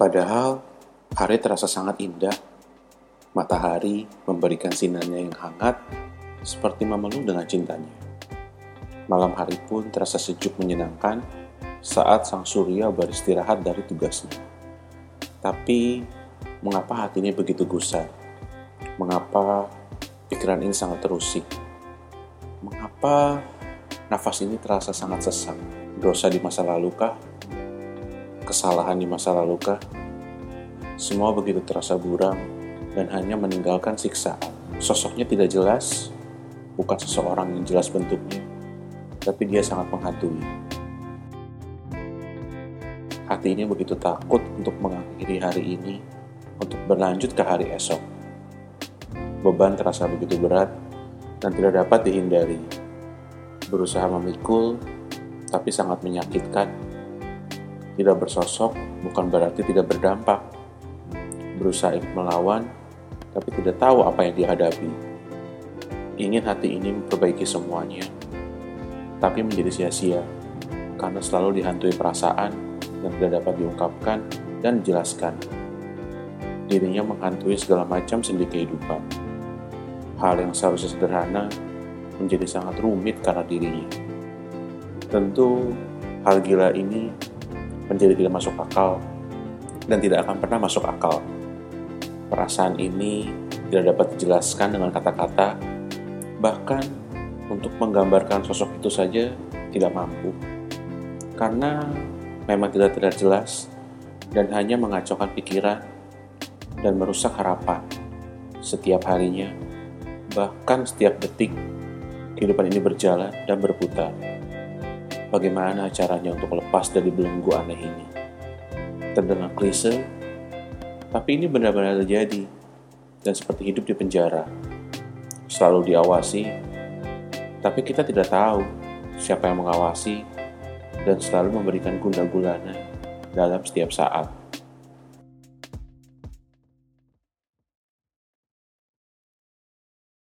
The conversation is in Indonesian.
Padahal hari terasa sangat indah. Matahari memberikan sinarnya yang hangat seperti memeluk dengan cintanya. Malam hari pun terasa sejuk menyenangkan saat sang surya beristirahat dari tugasnya. Tapi, mengapa hatinya begitu gusar? Mengapa pikiran ini sangat terusik? Mengapa nafas ini terasa sangat sesak? Dosa di masa lalu kah? Kesalahan di masa lalu kah? Semua begitu terasa buram dan hanya meninggalkan siksaan. Sosoknya tidak jelas, bukan seseorang yang jelas bentuknya, tapi dia sangat menghantui. Hati ini begitu takut untuk mengakhiri hari ini, untuk berlanjut ke hari esok. Beban terasa begitu berat dan tidak dapat dihindari. Berusaha memikul, tapi sangat menyakitkan tidak bersosok bukan berarti tidak berdampak. Berusaha melawan, tapi tidak tahu apa yang dihadapi. Ingin hati ini memperbaiki semuanya, tapi menjadi sia-sia karena selalu dihantui perasaan yang tidak dapat diungkapkan dan dijelaskan. Dirinya menghantui segala macam sendi kehidupan. Hal yang seharusnya sederhana menjadi sangat rumit karena dirinya. Tentu, hal gila ini menjadi tidak masuk akal dan tidak akan pernah masuk akal. Perasaan ini tidak dapat dijelaskan dengan kata-kata, bahkan untuk menggambarkan sosok itu saja tidak mampu. Karena memang tidak tidak jelas dan hanya mengacaukan pikiran dan merusak harapan setiap harinya, bahkan setiap detik kehidupan ini berjalan dan berputar. Bagaimana caranya untuk lepas dari belenggu aneh ini? Terdengar klise, tapi ini benar-benar terjadi dan seperti hidup di penjara. Selalu diawasi, tapi kita tidak tahu siapa yang mengawasi dan selalu memberikan guna gulana dalam setiap saat.